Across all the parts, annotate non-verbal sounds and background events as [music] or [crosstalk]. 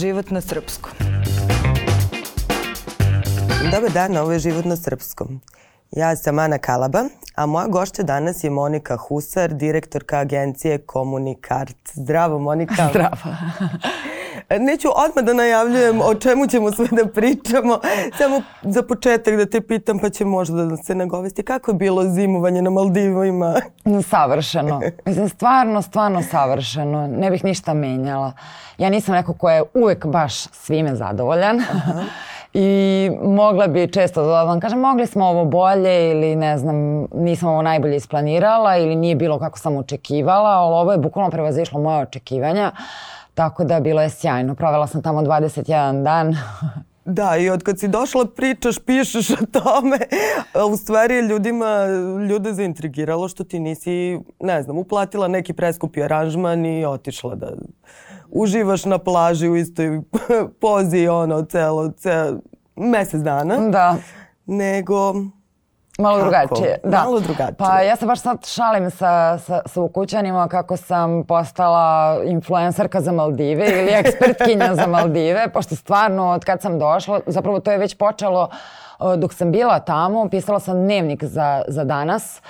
Život na srpskom. Dobar dan, ovo je Život na srpskom. Ja sam Ana Kalaba, a moja gošća danas je Monika Husar, direktorka agencije Komunikart. Zdravo, Monika. Zdravo. Neću odmah da najavljujem o čemu ćemo sve da pričamo. Samo za početak da te pitam pa će možda da se nagovesti. Kako je bilo zimovanje na Maldivima? Savršeno. Mislim, stvarno, stvarno savršeno. Ne bih ništa menjala. Ja nisam neko ko je uvek baš svime zadovoljan. Aha. I mogla bi često da vam kažem, mogli smo ovo bolje ili ne znam, nisam ovo najbolje isplanirala ili nije bilo kako sam očekivala, ali ovo je bukvalno prevazišlo moje očekivanja. Tako da bilo je sjajno. Provela sam tamo 21 dan. [laughs] Da, i od kad si došla pričaš, pišeš o tome, u stvari ljudima, ljude zaintrigiralo što ti nisi, ne znam, uplatila neki preskupi aranžman i otišla da uživaš na plaži u istoj [laughs] pozi, ono, celo, celo, mesec dana. Da. Nego Malo kako? drugačije. Da. Malo drugačije. Pa ja se baš sad šalim sa, sa, sa ukućanima kako sam postala influencerka za Maldive ili [laughs] ekspertkinja za Maldive, pošto stvarno od kad sam došla, zapravo to je već počelo dok sam bila tamo, pisala sam dnevnik za, za danas,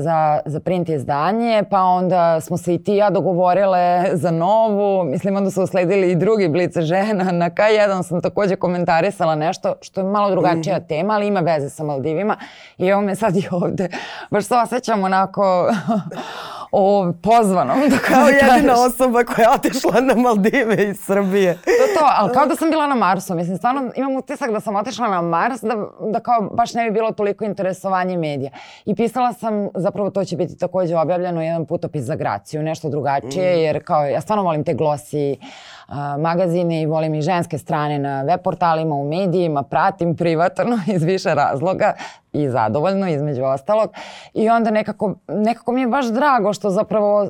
za, za print izdanje, pa onda smo se i ti ja dogovorile [laughs] za novu, mislim onda su usledili i drugi blice žena, na K1 sam takođe komentarisala nešto što je malo drugačija mm. tema, ali ima veze sa Maldivima i evo me sad i ovde, baš se osjećam onako [laughs] o pozvanom. Da kao jedina osoba koja je otišla na Maldive iz Srbije. To to, ali kao da sam bila na Marsu. Mislim, stvarno imam utisak da sam otišla na Mars, da, da kao baš ne bi bilo toliko interesovanje medija. I pisala sam, zapravo to će biti takođe objavljeno, jedan putopis za Graciju, nešto drugačije, mm. jer kao ja stvarno volim te glosi uh, magazine i volim i ženske strane na web portalima, u medijima, pratim privatno [laughs] iz više razloga i zadovoljno između ostalog. I onda nekako, nekako mi je baš drago što zapravo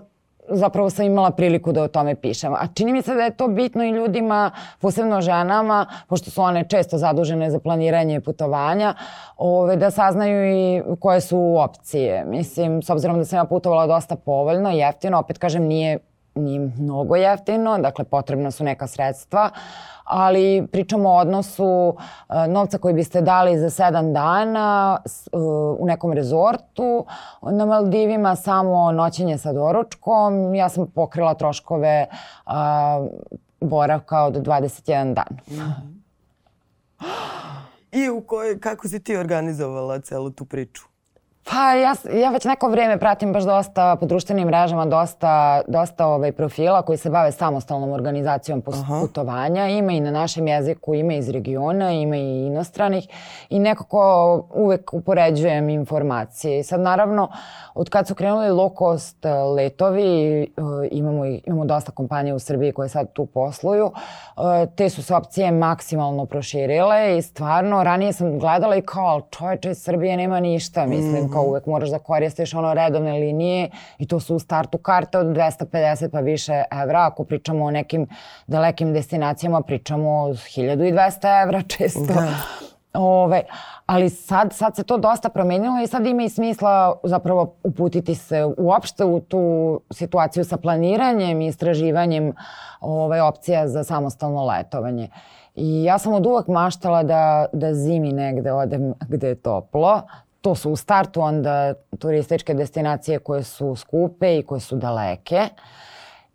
zapravo sam imala priliku da o tome pišem. A čini mi se da je to bitno i ljudima, posebno ženama, pošto su one često zadužene za planiranje putovanja, ove, da saznaju i koje su opcije. Mislim, s obzirom da sam ja putovala dosta povoljno, jeftino, opet kažem, nije, nije mnogo jeftino, dakle potrebna su neka sredstva, ali pričamo o odnosu e, novca koji biste dali za sedam dana e, u nekom rezortu na Maldivima, samo noćenje sa doručkom. Ja sam pokrila troškove boravka od 21 dan. I u kojoj, kako si ti organizovala celu tu priču? Pa ja, ja već neko vreme pratim baš dosta po društvenim mrežama, dosta, dosta ovaj, profila koji se bave samostalnom organizacijom putovanja. Ima i na našem jeziku, ima iz regiona, ima i inostranih i nekako uvek upoređujem informacije. I sad naravno, od kad su krenuli low cost eh, letovi, eh, imamo, imamo dosta kompanija u Srbiji koje sad tu posluju, eh, te su se opcije maksimalno proširile i stvarno ranije sam gledala i kao čoveče, Srbije nema ništa, mislim, kao uvek moraš da koristiš ono redovne linije i to su u startu karte od 250 pa više evra. Ako pričamo o nekim dalekim destinacijama, pričamo o 1200 evra [laughs] često. Da. Ove, ali sad, sad se to dosta promenilo i sad ima i smisla zapravo uputiti se uopšte u tu situaciju sa planiranjem i istraživanjem ove, opcija za samostalno letovanje. I ja sam od uvek maštala da, da zimi negde odem gde je toplo to su u startu onda turističke destinacije koje su skupe i koje su daleke.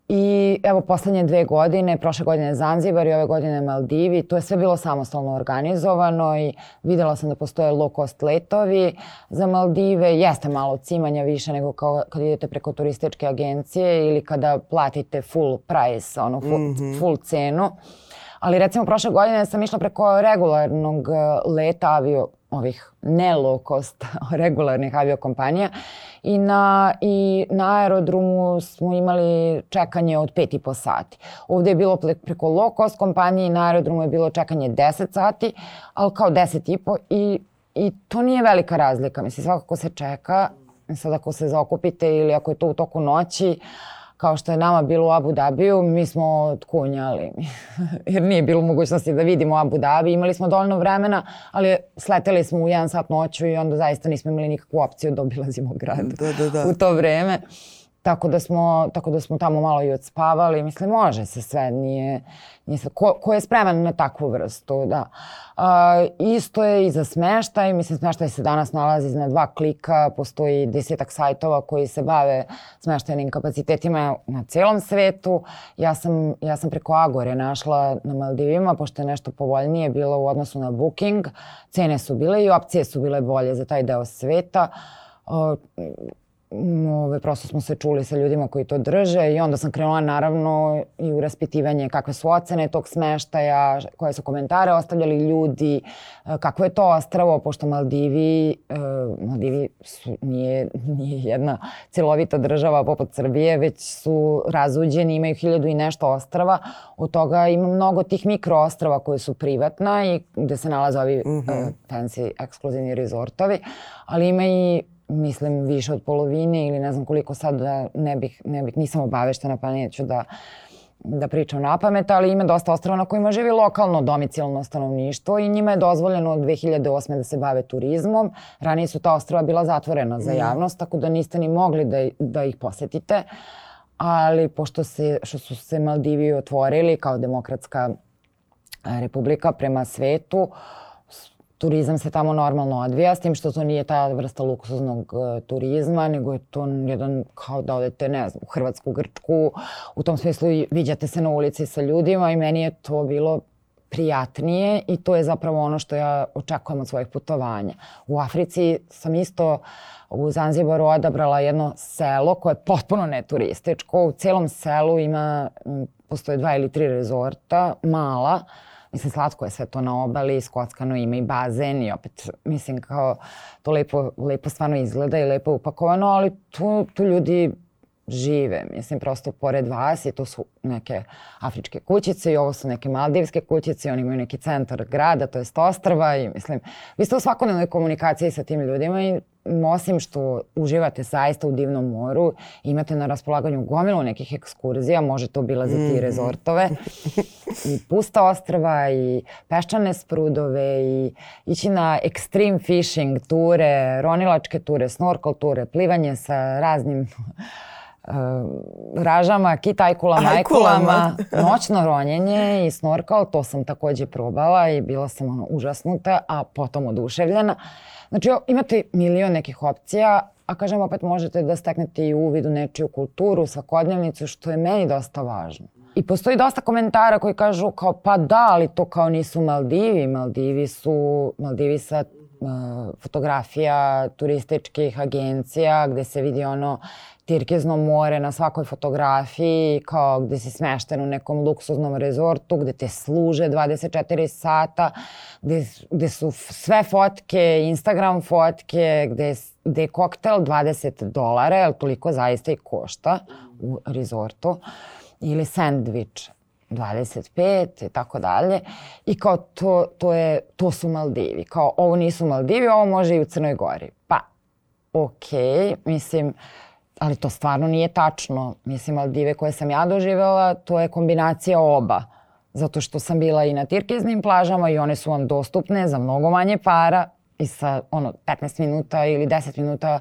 I evo poslednje dve godine, prošle godine Zanzibar i ove godine Maldivi, to je sve bilo samostalno organizovano i videla sam da postoje low cost letovi za Maldive. Jeste malo cimanja više nego kao kad idete preko turističke agencije ili kada platite full price, ono full, mm -hmm. full cenu. Ali recimo prošle godine sam išla preko regularnog eh, leta avio ovih ne low cost [laughs] regularnih aviokompanija i na, i na aerodromu smo imali čekanje od 5 i po sati. Ovde je bilo preko low cost kompanije i na aerodromu je bilo čekanje 10 sati, ali kao 10 i po i, i to nije velika razlika. Mislim, svakako se čeka, sad ako se zakupite ili ako je to u toku noći, uh, kao što je nama bilo u Abu Dhabiju, mi smo tkunjali, [laughs] jer nije bilo mogućnosti da vidimo Abu Dhabi. Imali smo dovoljno vremena, ali sleteli smo u jedan sat noću i onda zaista nismo imali nikakvu opciju da obilazimo grad da, da, da. u to vreme. Tako da smo, tako da smo tamo malo i odspavali. Mislim, može se sve, nije, nije sve. Ko, ko je spreman na takvu vrstu, da. A, isto je i za smeštaj. Mislim, smeštaj se danas nalazi na dva klika. Postoji desetak sajtova koji se bave smeštajnim kapacitetima na celom svetu. Ja sam, ja sam preko Agore našla na Maldivima, pošto je nešto povoljnije bilo u odnosu na Booking. Cene su bile i opcije su bile bolje za taj deo sveta. Uh, ove, prosto smo se čuli sa ljudima koji to drže i onda sam krenula naravno i u raspitivanje kakve su ocene tog smeštaja, koje su komentare ostavljali ljudi, e, kako je to ostravo, pošto Maldivi, eh, Maldivi su, nije, nije jedna celovita država poput Srbije, već su razuđeni, imaju hiljadu i nešto ostrava, od toga ima mnogo tih mikroostrava koje su privatna i gde se nalaze ovi mm -hmm. eh, fancy ekskluzivni rezortovi, ali ima i mislim više od polovine ili ne znam koliko sad da ne bih, ne bih nisam obaveštena pa neću da da pričam na pamet, ali ima dosta ostrava na kojima živi lokalno domicilno stanovništvo i njima je dozvoljeno od 2008. da se bave turizmom. Ranije su ta ostrava bila zatvorena za mm. javnost, tako da niste ni mogli da, da ih posetite. Ali pošto se, što su se Maldivi otvorili kao demokratska republika prema svetu, uh, turizam se tamo normalno odvija, s tim što to nije ta vrsta luksuznog uh, turizma, nego je to jedan kao da odete, ne znam, u Hrvatsku, Grčku, u tom smislu viđate se na ulici sa ljudima i meni je to bilo prijatnije i to je zapravo ono što ja očekujem od svojih putovanja. U Africi sam isto u Zanzibaru odabrala jedno selo koje je potpuno neturističko. U celom selu ima, postoje dva ili tri rezorta, mala, Mislim, slatko je sve to na obali, skockano ima i bazen i opet, mislim, kao to lepo, lepo stvarno izgleda i lepo upakovano, ali tu, tu ljudi žive. Mislim, prosto pored vas i to su neke afričke kućice i ovo su neke maldivske kućice i oni imaju neki centar grada, to je ostrva i mislim, vi ste u svakodnevnoj komunikaciji sa tim ljudima i osim što uživate zaista u divnom moru, imate na raspolaganju gomilu nekih ekskurzija, možete obilaziti mm. i rezortove, i pusta ostrva, i peščane sprudove, i ići na extreme fishing ture, ronilačke ture, snorkel ture, plivanje sa raznim ražama, kitajkulama, ajkulama, noćno ronjenje i snorkal, to sam takođe probala i bila sam ono, užasnuta, a potom oduševljena. Znači imate milion nekih opcija, a kažem opet možete da steknete i uvid u nečiju kulturu, svakodnevnicu, što je meni dosta važno. I postoji dosta komentara koji kažu kao pa da, ali to kao nisu Maldivi. Maldivi su, Maldivi sa uh, fotografija turističkih agencija gde se vidi ono Tirkizno more na svakoj fotografiji, kao gde si smešten u nekom luksuznom rezortu, gde te služe 24 sata, gde, gde su sve fotke, Instagram fotke, gde, gde je koktel 20 dolara, jer toliko zaista i košta u rezortu, ili sandvič 25 i tako dalje. I kao to, to, je, to su Maldivi. Kao ovo nisu Maldivi, ovo može i u Crnoj Gori. Pa, okej, okay, mislim, ali to stvarno nije tačno. Mislim, Maldive koje sam ja doživjela, to je kombinacija oba. Zato što sam bila i na tirkiznim plažama i one su vam dostupne za mnogo manje para i sa ono 15 minuta ili 10 minuta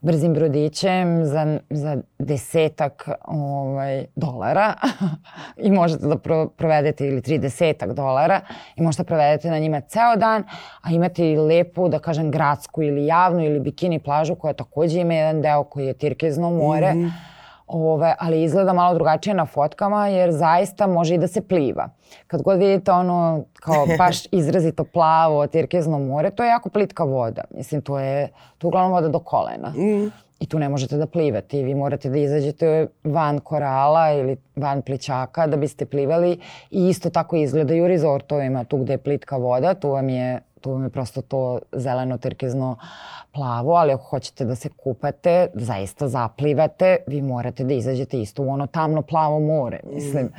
brzim brodićem za, za desetak ovaj, dolara [laughs] i možete da pro, provedete ili tri desetak dolara i možete provedete na njima ceo dan, a imate i lepu, da kažem, gradsku ili javnu ili bikini plažu koja takođe ima jedan deo koji je Tirkezno more. Mm -hmm Ove, ali izgleda malo drugačije na fotkama jer zaista može i da se pliva. Kad god vidite ono kao [laughs] baš izrazito plavo, tirkezno more, to je jako plitka voda. Mislim, to je, to je uglavnom voda do kolena. Mm. I tu ne možete da plivate i vi morate da izađete van korala ili van plićaka da biste plivali i isto tako izgleda i u rezortovima, tu gde je plitka voda, tu vam je tu vam je prosto to zeleno, terkezno, plavo, ali ako hoćete da se kupate, zaista zaplivate, vi morate da izađete isto u ono tamno plavo more, mislim. Mm.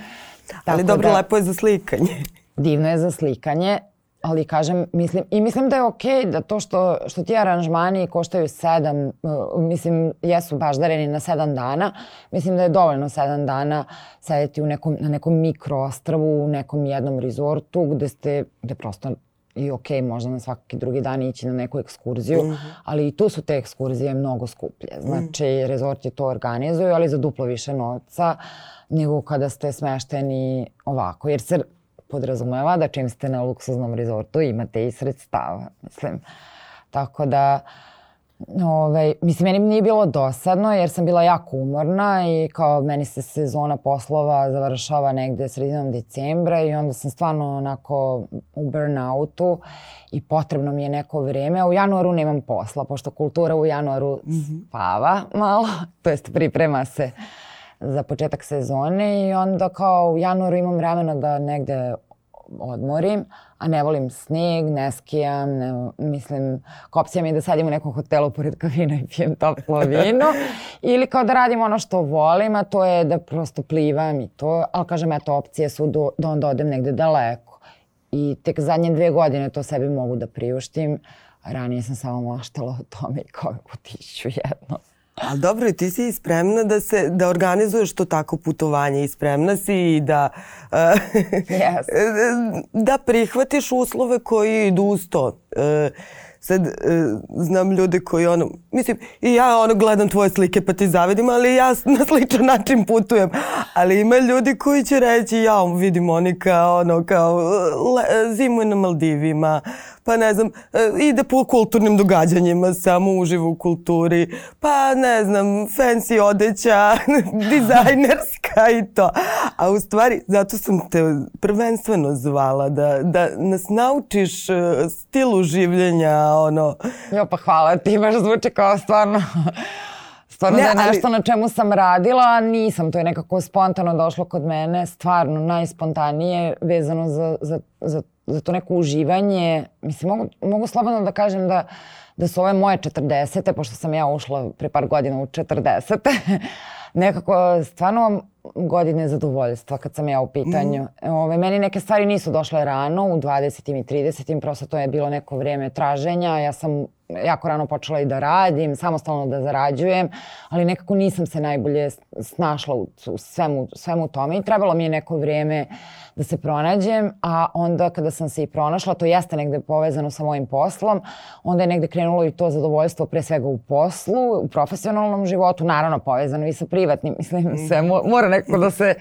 Ali dobro, da, lepo je za slikanje. Divno je za slikanje, ali kažem, mislim, i mislim da je okej okay da to što, što ti aranžmani koštaju sedam, uh, mislim, jesu baždareni na sedam dana, mislim da je dovoljno sedam dana sedeti u nekom, na nekom mikroostravu, u nekom jednom rezortu gde ste, gde prosto i ok, možda na svaki drugi dan ići na neku ekskurziju, mm -hmm. ali i tu su te ekskurzije mnogo skuplje. Znači, mm. rezorti to organizuju, ali za duplo više novca nego kada ste smešteni ovako. Jer se podrazumeva da čim ste na luksuznom rezortu imate i sredstava, mislim. Tako da, Ove, ovaj, mislim, meni nije bilo dosadno jer sam bila jako umorna i kao meni se sezona poslova završava negde sredinom decembra i onda sam stvarno onako u burnoutu i potrebno mi je neko vreme. U januaru nemam posla, pošto kultura u januaru mm -hmm. spava malo, [laughs] to jest priprema se za početak sezone i onda kao u januaru imam vremena da negde odmorim, a ne volim sneg, ne skijam, ne, mislim, kopcija mi da sedim u nekom hotelu pored kavina i pijem toplo vino. [laughs] Ili kao da radim ono što volim, a to je da prosto plivam i to, ali kažem, eto, opcije su do, da onda odem negde daleko. I tek zadnje dve godine to sebi mogu da priuštim. Ranije sam samo maštala o tome i kao otiću jedno. Ali dobro, i ti si spremna da se da organizuješ to tako putovanje i spremna si i da uh, yes. [laughs] da prihvatiš uslove koji idu uz to. Uh, sad uh, znam ljude koji ono, mislim i ja ono gledam tvoje slike pa ti zavidim, ali ja [laughs] na sličan način putujem. Ali ima ljudi koji će reći ja vidim oni kao ono kao le, zimuju na Maldivima, pa ne znam, e, ide po kulturnim događanjima, samo uživo u kulturi, pa ne znam, fancy odeća, [laughs] dizajnerska i to. A u stvari, zato sam te prvenstveno zvala, da, da nas naučiš e, stilu življenja, ono... Jo, pa hvala ti, baš zvuči kao stvarno... [laughs] Stvarno ne, da je nešto ali... na čemu sam radila, nisam. To je nekako spontano došlo kod mene, stvarno najspontanije vezano za, za, za za to neko uživanje. Mislim, mogu, mogu slobodno da kažem da, da su ove moje 40. pošto sam ja ušla pre par godina u 40. [laughs] nekako stvarno godine zadovoljstva kad sam ja u pitanju. Mm. Ove, meni neke stvari nisu došle rano, u 20. i 30. Prosto to je bilo neko vrijeme traženja. Ja sam jako rano počela i da radim, samostalno da zarađujem, ali nekako nisam se najbolje snašla u, u svemu, svemu tome i trebalo mi je neko vrijeme da se pronađem, a onda kada sam se i pronašla, to jeste negde povezano sa mojim poslom, onda je negde krenulo i to zadovoljstvo pre svega u poslu, u profesionalnom životu, naravno povezano i sa privatnim, [laughs] mislim, sve mora nekako da se,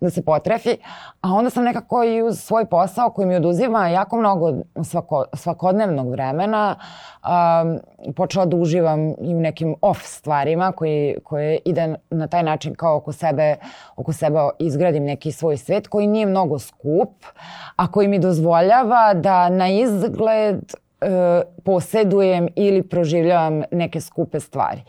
da se potrefi, a onda sam nekako i uz svoj posao koji mi oduzima jako mnogo svako, svakodnevnog vremena, um, počela da uživam i u nekim off stvarima koji, koje ide na taj način kao oko sebe, oko sebe izgradim neki svoj svet koji nije mnogo skup, a koji mi dozvoljava da na izgled e, posedujem ili proživljavam neke skupe stvari.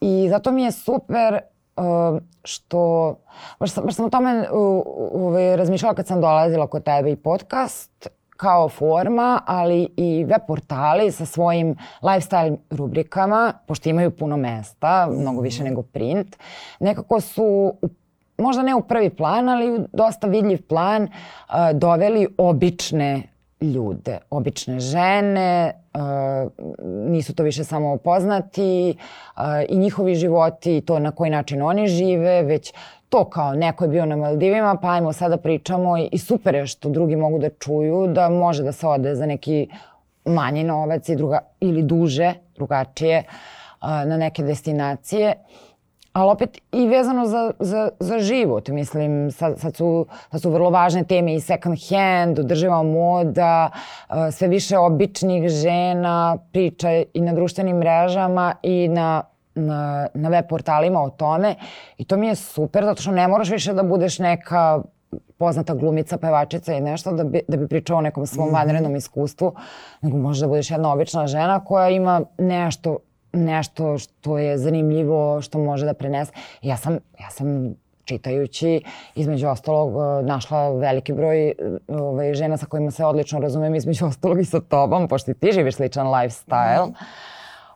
I zato mi je super uh, što, baš sam, baš sam o tome uh, uh, razmišljala kad sam dolazila kod tebe i podcast, kao forma, ali i web portali sa svojim lifestyle rubrikama, pošto imaju puno mesta, mnogo više nego print, nekako su možda ne u prvi plan, ali u dosta vidljiv plan uh, doveli obične ljude, obične žene, uh, nisu to više samo poznati uh, i njihovi životi i to na koji način oni žive, već to kao neko je bio na Maldivima, pa ajmo sada pričamo i, super je što drugi mogu da čuju da može da se ode za neki manji novac i druga, ili duže, drugačije, na neke destinacije. Ali opet i vezano za, za, za život, mislim, sad, sad, su, sad su vrlo važne teme i second hand, održiva moda, sve više običnih žena priča i na društvenim mrežama i na na, na web portalima o tome i to mi je super zato što ne moraš više da budeš neka poznata glumica, pevačica i nešto da bi, da bi pričao o nekom svom mm -hmm. vanrednom iskustvu, nego možeš da budeš jedna obična žena koja ima nešto nešto što je zanimljivo, što može da prenese. Ja sam, ja sam čitajući, između ostalog, e, našla veliki broj ovaj, žena sa kojima se odlično razumem, između [laughs] ostalog i sa tobom, pošto ti živiš sličan lifestyle. Mm.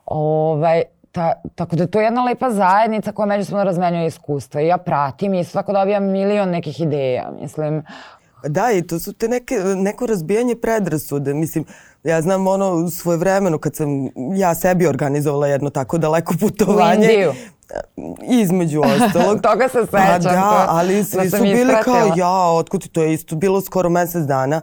Ovaj, ta, tako da je to jedna lepa zajednica koja međusobno razmenjuje iskustva i ja pratim i isto tako dobijam milion nekih ideja, mislim. Da, i to su te neke, neko razbijanje predrasude. Mislim, ja znam ono svoje vremeno kad sam ja sebi organizovala jedno tako daleko putovanje. U Indiju. Između [laughs] ostalog. Toga se sećam. Pa da, ali svi da su bili kao, ja, otkud to je isto bilo skoro mesec dana.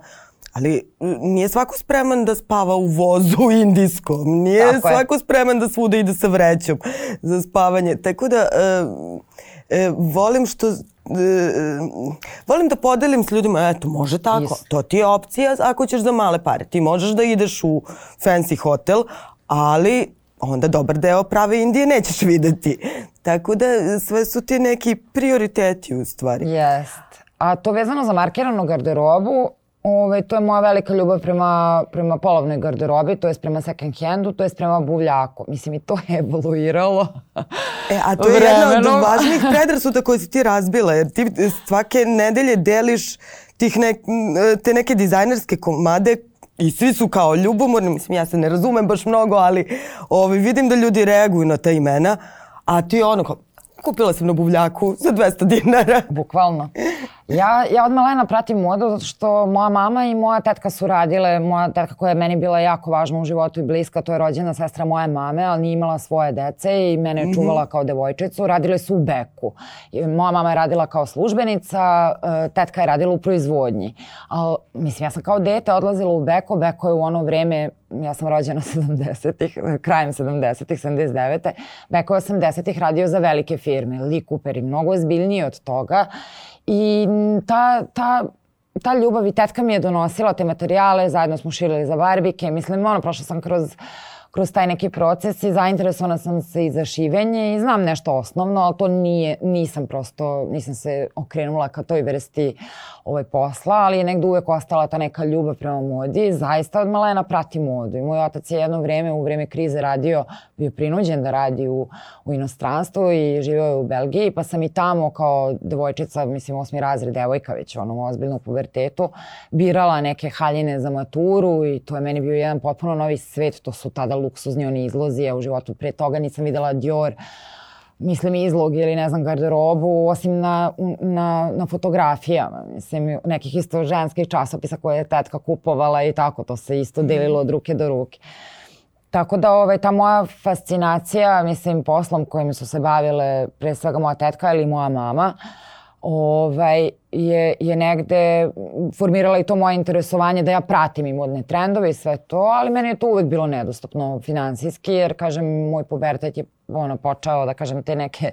Ali nije svako spreman da spava u vozu [laughs] indijskom. Nije Tako svako je. spreman da svuda ide sa vrećom za spavanje. Tako da e, e, volim što E, volim da podelim s ljudima, eto, može tako. Is. To ti je opcija ako ćeš za male pare. Ti možeš da ideš u fancy hotel, ali onda dobar deo prave Indije nećeš videti. Tako da sve su ti neki prioriteti u stvari. Jest. A to vezano za markiranu garderobu, Ove, to je moja velika ljubav prema, prema polovnoj garderobi, to je prema second handu, to je prema buvljaku. Mislim, i to je evoluiralo. E, a to je vremenom. jedna od važnih predrasuda koje si ti razbila, jer ti svake nedelje deliš tih ne, te neke dizajnerske komade i svi su kao ljubomorni, mislim ja se ne razumem baš mnogo, ali ovaj, vidim da ljudi reaguju na ta imena, a ti ono kao, kupila sam na buvljaku za 200 dinara. Bukvalno. Ja, ja od malena pratim modu zato što moja mama i moja tetka su radile, moja tetka koja je meni bila jako važna u životu i bliska, to je rođena sestra moje mame, ali nije imala svoje dece i mene je mhm. čuvala kao devojčicu. Radile su u Beku. Moja mama je radila kao službenica, e, tetka je radila u proizvodnji. Ali, mislim, ja sam kao dete odlazila u Beko, Beko je u ono vreme ja sam rođena [laughs] 70-ih, krajem 70-ih, 79. Beko je 80-ih radio za velike firme, Lee Cooper i mnogo ozbiljniji od toga I ta, ta, ta ljubav i tetka mi je donosila te materijale, zajedno smo širili za barbike, mislim, ono, prošla sam kroz kroz taj neki proces i zainteresovana sam se i za šivenje i znam nešto osnovno, ali to nije, nisam prosto, nisam se okrenula ka toj vrsti ovaj posla, ali je negde uvek ostala ta neka ljubav prema modi. Zaista od malena prati modu i moj otac je jedno vreme u vreme krize radio, bio prinuđen da radi u, u inostranstvu i živeo je u Belgiji, pa sam i tamo kao devojčica, mislim osmi razred devojka već ono ozbiljno pubertetu, birala neke haljine za maturu i to je meni bio jedan potpuno novi svet, to su tada luksuzni oni izlozi, ja u životu pre toga nisam videla Dior, mislim izlog ili ne znam garderobu osim na, na, na fotografijama mislim nekih isto ženskih časopisa koje je tetka kupovala i tako to se isto mhm. delilo od ruke do ruke tako da ovaj, ta moja fascinacija mislim poslom kojim su se bavile pre svega moja tetka ili moja mama uh, ovaj, je, je negde formirala i to moje interesovanje da ja pratim i modne trendove i sve to, ali meni je to uvek bilo nedostupno finansijski, jer, kažem, moj pubertet je ono, počeo, da kažem, te neke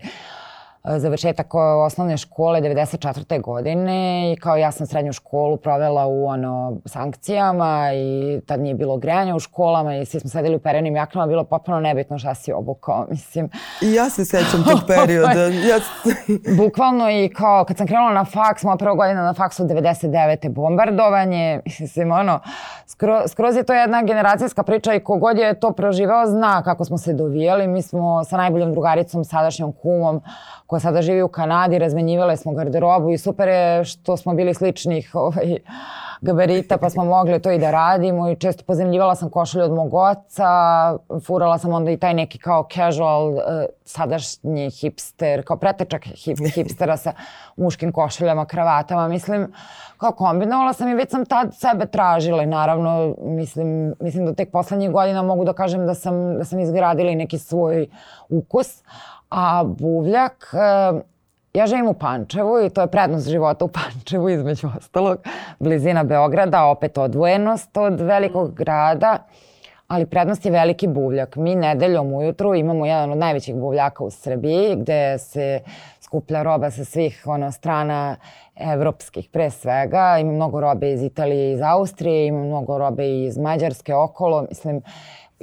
završetak osnovne škole 94. godine i kao ja sam srednju školu provela u ono sankcijama i tad nije bilo grejanja u školama i svi smo sedeli u perenim jaknama, bilo potpuno nebitno šta si obukao, [laughs] mislim. I ja se sećam tog [laughs] perioda. ja... [laughs] Bukvalno i kao kad sam krenula na faks, moja prva godina na faksu 99. bombardovanje, mislim ono, skroz, skroz je to jedna generacijska priča i kogod je to proživao zna kako smo se dovijali. Mi smo sa najboljom drugaricom, sadašnjom kumom, koja sada živi u Kanadi, razmenjivale smo garderobu i super je što smo bili sličnih ovaj, gabarita pa smo mogli to i da radimo i često pozemljivala sam košulje od mog oca, furala sam onda i taj neki kao casual uh, sadašnji hipster, kao pretečak hip, [laughs] hipstera sa muškim košuljama, kravatama, mislim kao kombinovala sam i već sam tad sebe tražila i naravno mislim, mislim da tek poslednjih godina mogu da kažem da sam, da sam izgradila i neki svoj ukus, A buvljak, eh, ja živim u Pančevu i to je prednost života u Pančevu između ostalog. Blizina Beograda, opet odvojenost od velikog grada, ali prednost je veliki buvljak. Mi nedeljom ujutru imamo jedan od najvećih buvljaka u Srbiji gde se skuplja roba sa svih ono, strana evropskih pre svega. Ima mnogo robe iz Italije iz Austrije, ima mnogo robe iz Mađarske okolo. Mislim,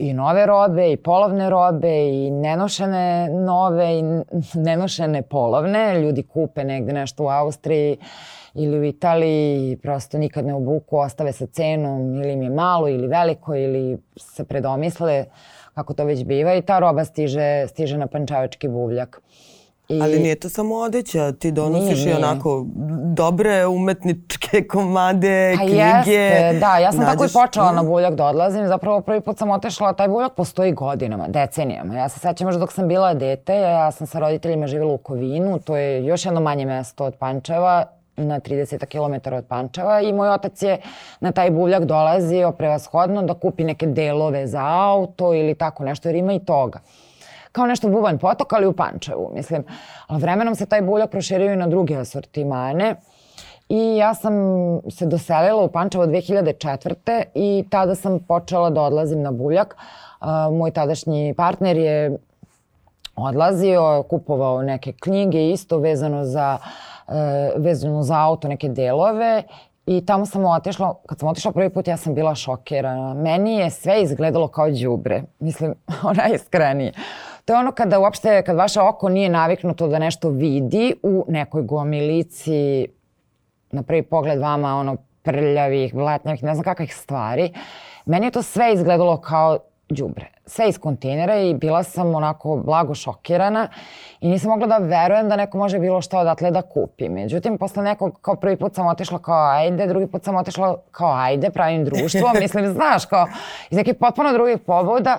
i nove robe i polovne robe i nenošene nove i nenošene polovne. Ljudi kupe negde nešto u Austriji ili u Italiji i prosto nikad ne obuku, ostave sa cenom ili im je malo ili veliko ili se predomisle kako to već biva i ta roba stiže, stiže na pančavački buvljak. I... Ali nije to samo odeća, ti donosiš nije, i onako dobre umetničke komade, pa knjige. Jeste, da, ja sam nađeš... tako i počela na buljak da odlazim. Zapravo prvi put sam otešla, taj buljak postoji godinama, decenijama. Ja se sećam još dok sam bila dete, ja sam sa roditeljima živjela u Kovinu, to je još jedno manje mesto od Pančeva na 30 km od Pančeva i moj otac je na taj buvljak dolazio prevashodno da kupi neke delove za auto ili tako nešto, jer ima i toga kao nešto bubanj potok, ali u Pančevu, mislim. Ali vremenom se taj buljak proširio i na druge asortimane. i ja sam se doselila u Pančevo 2004. i tada sam počela da odlazim na buljak. Moj tadašnji partner je odlazio, kupovao neke knjige isto vezano za, uh, vezano za auto, neke delove I tamo sam otišla, kad sam otišla prvi put ja sam bila šokirana. Meni je sve izgledalo kao đubre. Mislim, [laughs] ona je iskrenije. To je ono kada uopšte, kad vaše oko nije naviknuto da nešto vidi u nekoj gomilici, na prvi pogled vama ono prljavih, blatnjavih, ne znam kakvih stvari. Meni je to sve izgledalo kao đubre. Sve iz kontejnera i bila sam onako blago šokirana i nisam mogla da verujem da neko može bilo šta odatle da kupi. Međutim, posle nekog, kao prvi put sam otišla kao ajde, drugi put sam otišla kao ajde, pravim društvo, [laughs] mislim, znaš, kao iz nekih potpuno drugih pobuda.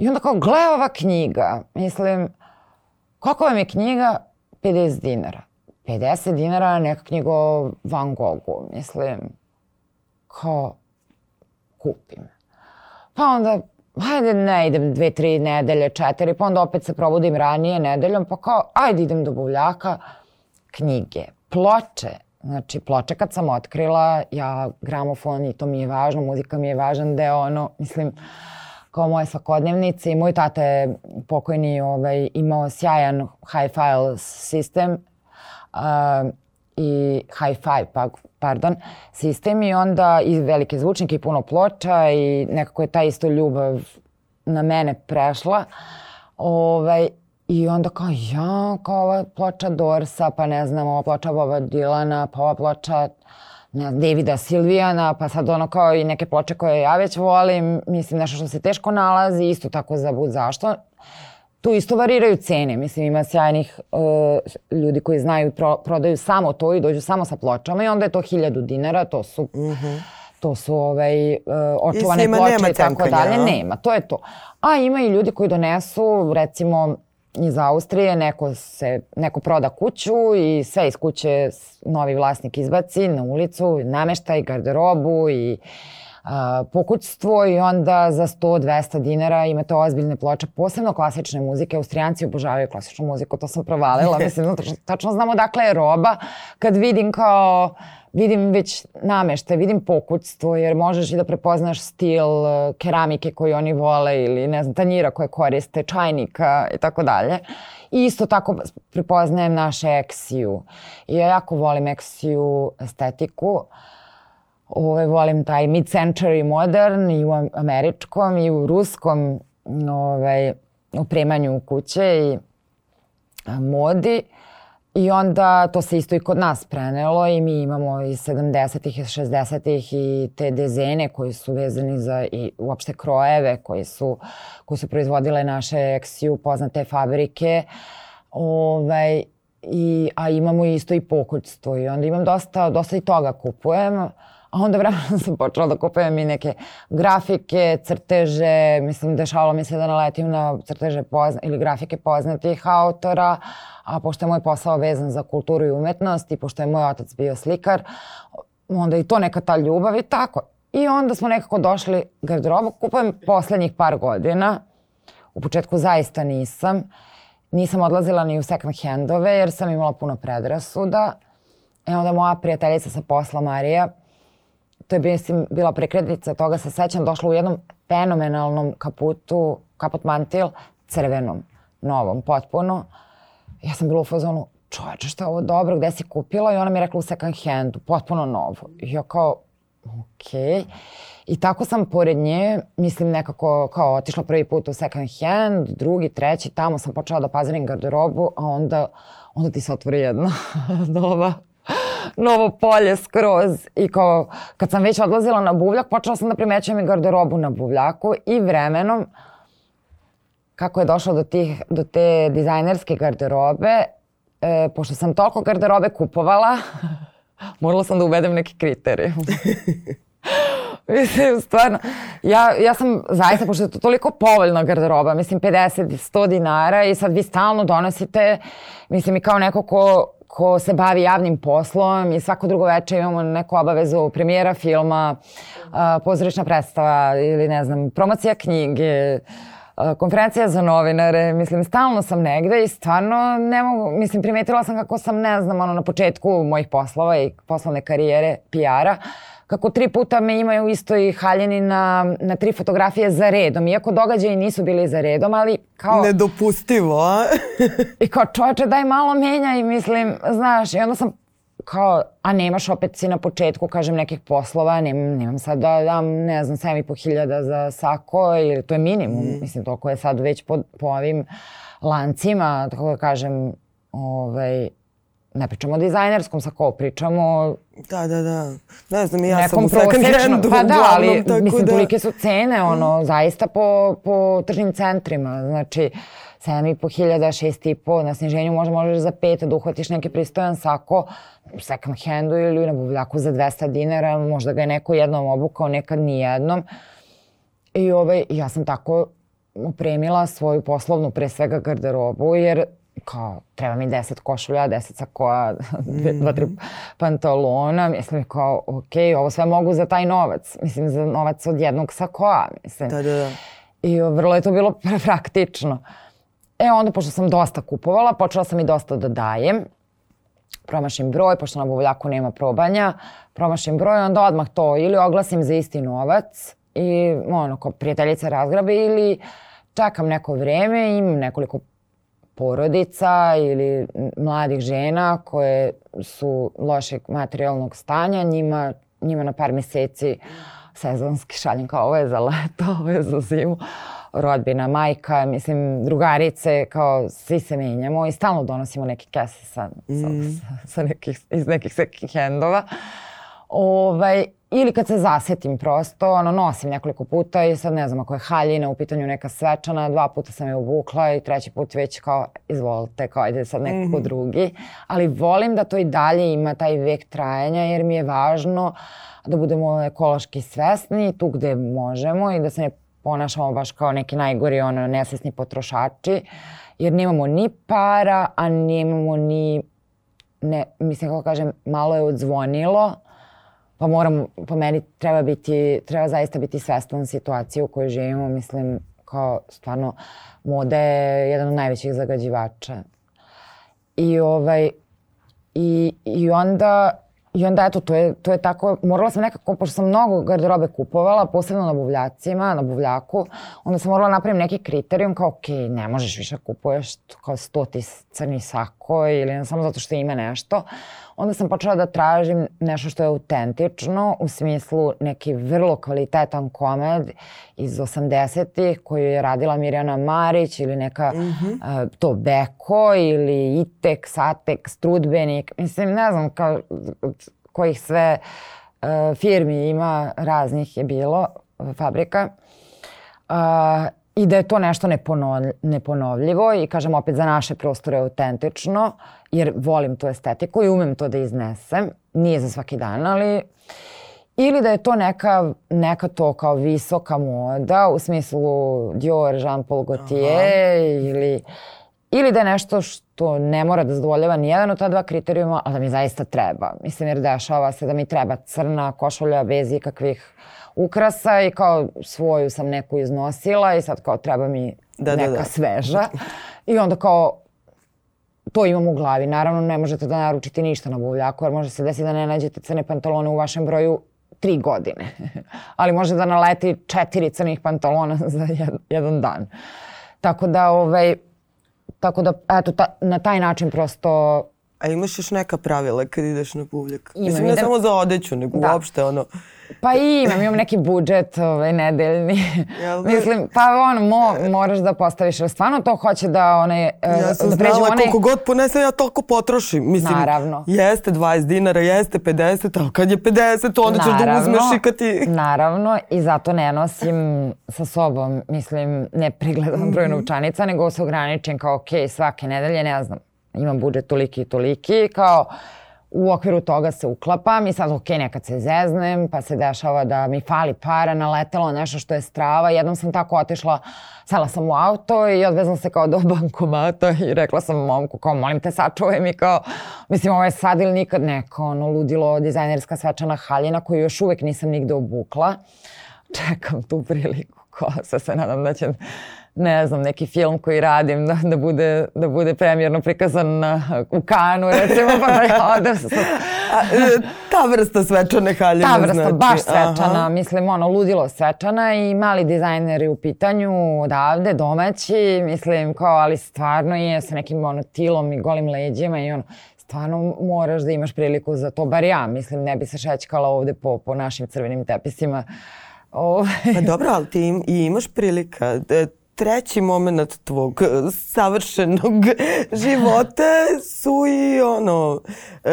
I onda kao, gle ova knjiga, mislim, koliko vam je knjiga? 50 dinara. 50 dinara neka knjiga o Van Goghu, mislim, kao, kupim. Pa onda hajde ne idem dve, tri nedelje, četiri, pa onda opet se probudim ranije nedeljom, pa kao, ajde idem do buvljaka, knjige, ploče, Znači, ploče kad sam otkrila, ja gramofon i to mi je važno, muzika mi je važan deo, ono, mislim, kao moje svakodnevnice i moj tata je pokojni ovaj, imao sjajan hi-fi sistem uh, i hi-fi, pa, pardon, sistem i onda i velike zvučnike i puno ploča i nekako je ta isto ljubav na mene prešla. Ovaj, I onda kao, ja, kao ova ploča Dorsa, pa ne znam, ova ploča Boba Dilana, pa ova ploča ne znam, Davida Silvijana, pa sad ono kao i neke ploče koje ja već volim, mislim nešto što se teško nalazi, isto tako za bud zašto tu isto variraju cene. Mislim, ima sjajnih uh, ljudi koji znaju i pro, prodaju samo to i dođu samo sa pločama i onda je to hiljadu dinara, to su... Mm -hmm. To su ovaj, uh, očuvane ploče i tako dalje. Nema, to je to. A ima i ljudi koji donesu, recimo, iz Austrije, neko, se, neko proda kuću i sve iz kuće novi vlasnik izbaci na ulicu, nameštaj, garderobu i uh, pokućstvo i onda za 100-200 dinara imate ozbiljne ploče, posebno klasične muzike. Austrijanci obožavaju klasičnu muziku, to sam provalila. Mislim, [laughs] tačno znamo dakle je roba. Kad vidim kao vidim već namešte, vidim pokućstvo, jer možeš i da prepoznaš stil e, keramike koju oni vole ili ne znam, tanjira koje koriste, čajnika i tako dalje. I isto tako prepoznajem naše eksiju. I ja jako volim eksiju estetiku. Uh, ovaj, volim taj mid-century modern i u američkom i u ruskom ovaj, opremanju kuće i modi. I onda to se isto i kod nas prenelo i mi imamo i 70-ih i 60-ih i te dezene koji su vezani za i uopšte krojeve koji su, koji su proizvodile naše eksiju poznate fabrike. Ovaj, i, a imamo isto i pokućstvo i onda imam dosta, dosta i toga kupujem. A onda vremenom sam počela da kupujem i neke grafike, crteže, mislim dešavalo mi se da naletim na crteže pozna, ili grafike poznatih autora, a pošto je moj posao vezan za kulturu i umetnost i pošto je moj otac bio slikar, onda i to neka ta ljubav i tako. I onda smo nekako došli garderobu, kupujem poslednjih par godina, u početku zaista nisam, nisam odlazila ni u second handove jer sam imala puno predrasuda. E onda moja prijateljica sa posla Marija to je mislim, bila prekretnica toga, se sećam, došla u jednom fenomenalnom kaputu, kaput mantil, crvenom, novom, potpuno. Ja sam bila u fazonu, čoveče, što je ovo dobro, gde si kupila? I ona mi je rekla u second handu, potpuno novo. I ja kao, okej. Okay. I tako sam pored nje, mislim nekako kao otišla prvi put u second hand, drugi, treći, tamo sam počela da pazirim garderobu, a onda, onda ti se otvori jedna [laughs] nova novo polje skroz i kao kad sam već odlazila na buvljak počela sam da primećujem i garderobu na buvljaku i vremenom kako je došlo do, tih, do te dizajnerske garderobe e, pošto sam toliko garderobe kupovala [laughs] morala sam da uvedem neki kriterij. [laughs] Mislim, [laughs] stvarno, ja, ja sam zaista, pošto je to toliko povoljna garderoba, mislim 50, 100 dinara i sad vi stalno donosite, mislim i kao neko ko ko se bavi javnim poslom i svako drugo veče imamo neku obavezu premijera filma, pozorišna predstava ili ne znam, promocija knjige, konferencija za novinare, mislim, stalno sam negde i stvarno ne mogu, mislim, primetila sam kako sam, ne znam, ono, na početku mojih poslova i poslovne karijere PR-a, kako tri puta me imaju u istoj haljini na, na tri fotografije za redom, iako događaji nisu bili za redom, ali kao... Nedopustivo, a? [laughs] I kao čoveče daj malo menja i mislim, znaš, i onda sam kao, a nemaš opet si na početku, kažem, nekih poslova, nemam, nemam sad da dam, ne znam, 7,5 hiljada za sako, ili to je minimum, mm. mislim, toliko je sad već po, po ovim lancima, tako da kažem, ovaj, ne pričamo o dizajnerskom sako, pričamo Da, da, da. Ne znam, ja sam u second handu Pa da, ali tako mislim, da... tolike su cene, ono, mm. zaista po, po tržnim centrima. Znači, 7,5 hiljada, 6,5, na sniženju možda možeš za 5 da uhvatiš neki pristojan sako u second handu ili na buvljaku za 200 dinara, možda ga je neko jednom obukao, nekad ni jednom. I ovaj, ja sam tako opremila svoju poslovnu, pre svega garderobu, jer kao, treba mi 10 košulja, 10 sakoa, [laughs] dva, tri pantalona, mislim kao, ok, ovo sve mogu za taj novac, mislim za novac od jednog sakoa, mislim. Da, da, da. I vrlo je to bilo praktično. E onda, pošto sam dosta kupovala, počela sam i dosta da dajem. Promašim broj, pošto na buvljaku nema probanja, promašim broj, onda odmah to ili oglasim za isti novac i ono, kao prijateljica razgrabe ili čekam neko vreme, imam nekoliko porodica ili mladih žena koje su lošeg materijalnog stanja, njima, njima na par meseci sezonski šaljem kao ovo je za leto, ovo je za zimu rodbina, majka, mislim, drugarice, kao svi se menjamo i stalno donosimo neke kese sa, mm. sa, sa nekih, iz nekih second handova. Ovaj, ili kad se zasetim prosto, ono, nosim nekoliko puta i sad ne znam ako je haljina u pitanju neka svečana, dva puta sam je obukla i treći put već kao izvolite, kao ide sad neko mm -hmm. drugi. Ali volim da to i dalje ima taj vek trajanja jer mi je važno da budemo ekološki svesni tu gde možemo i da se ne ponašamo baš kao neki najgori ono nesvesni potrošači jer nemamo ni para, a nemamo ni ne, mislim kako kažem, malo je odzvonilo pa moram, po meni treba biti, treba zaista biti svestan situacije u kojoj živimo, mislim, kao stvarno moda je jedan od najvećih zagađivača. I ovaj, i, i onda, i onda eto, to je, to je tako, morala sam nekako, pošto sam mnogo garderobe kupovala, posebno na buvljacima, na buvljaku, onda sam morala napravim neki kriterijum kao, ok, ne možeš više kupuješ kao stoti crni sako ili ne samo zato što ima nešto onda sam počela da tražim nešto što je autentično, u smislu neki vrlo kvalitetan komed iz 80-ih koju je radila Mirjana Marić ili neka mm -hmm. uh, to Beko ili Itek, Satek, Strudbenik, mislim ne znam ka, kojih sve uh, firmi ima, raznih je bilo, fabrika. Uh, i da je to nešto neponovljivo i kažem opet za naše prostore autentično jer volim tu estetiku i umem to da iznesem. Nije za svaki dan, ali ili da je to neka, neka to kao visoka moda u smislu Dior, Jean Paul Gaultier ili ili da je nešto što ne mora da zadovoljava ni jedan od ta dva kriterijuma, ali da mi zaista treba. Mislim, jer dešava se da mi treba crna košulja bez ikakvih ukrasa i kao svoju sam neku iznosila i sad kao treba mi da, neka da, da. sveža. I onda kao to imam u glavi. Naravno ne možete da naručite ništa na buvljaku jer može se desiti da ne nađete crne pantalone u vašem broju tri godine. [laughs] Ali može da naleti četiri crnih pantalona [laughs] za jedan dan. Tako da, ovaj, tako da, eto, ta, na taj način prosto A imaš još neka pravila kad ideš na buvljak? Imam, Mislim, ne idem... samo za odeću, nego da. uopšte ono... Pa imam, imam neki budžet ovaj, nedeljni. Jel [laughs] da? Mislim, pa ono, mo, moraš da postaviš, jer stvarno to hoće da one... Ja sam da znala one... koliko god ponesem, ja toliko potrošim. Mislim, Naravno. jeste 20 dinara, jeste 50, a kad je 50, onda ćeš da uzmeš i kad ti... [laughs] Naravno, i zato ne nosim sa sobom, mislim, ne prigledam broj mhm. novčanica, nego se ograničim kao, ok, svake nedelje, ne znam, imam budžet toliki i toliki, kao u okviru toga se uklapam i sad ok, nekad se zeznem, pa se dešava da mi fali para, naletelo nešto što je strava. Jednom sam tako otišla, sela sam u auto i odvezla se kao do [laughs] bankomata i rekla sam momku kao molim te sačuvaj mi kao, mislim ovo je sad ili nikad neko ono ludilo dizajnerska svečana haljina koju još uvek nisam nigde obukla. [laughs] Čekam tu priliku, kao se se nadam da će ne znam, neki film koji radim da, da, bude, da bude premjerno prikazan na, u kanu, recimo, pa da ja odem sa... Ta vrsta svečane haljine, Ta vrsta, znači. baš svečana, Aha. mislim, ono, ludilo svečana i mali dizajneri u pitanju odavde, domaći, mislim, kao, ali stvarno je sa nekim, ono, tilom i golim leđima i ono, stvarno moraš da imaš priliku za to, bar ja, mislim, ne bi se šećkala ovde po, po našim crvenim tepisima. Ove. Pa dobro, ali ti im, i imaš prilika. E, treći moment tvog savršenog [laughs] života su i ono e,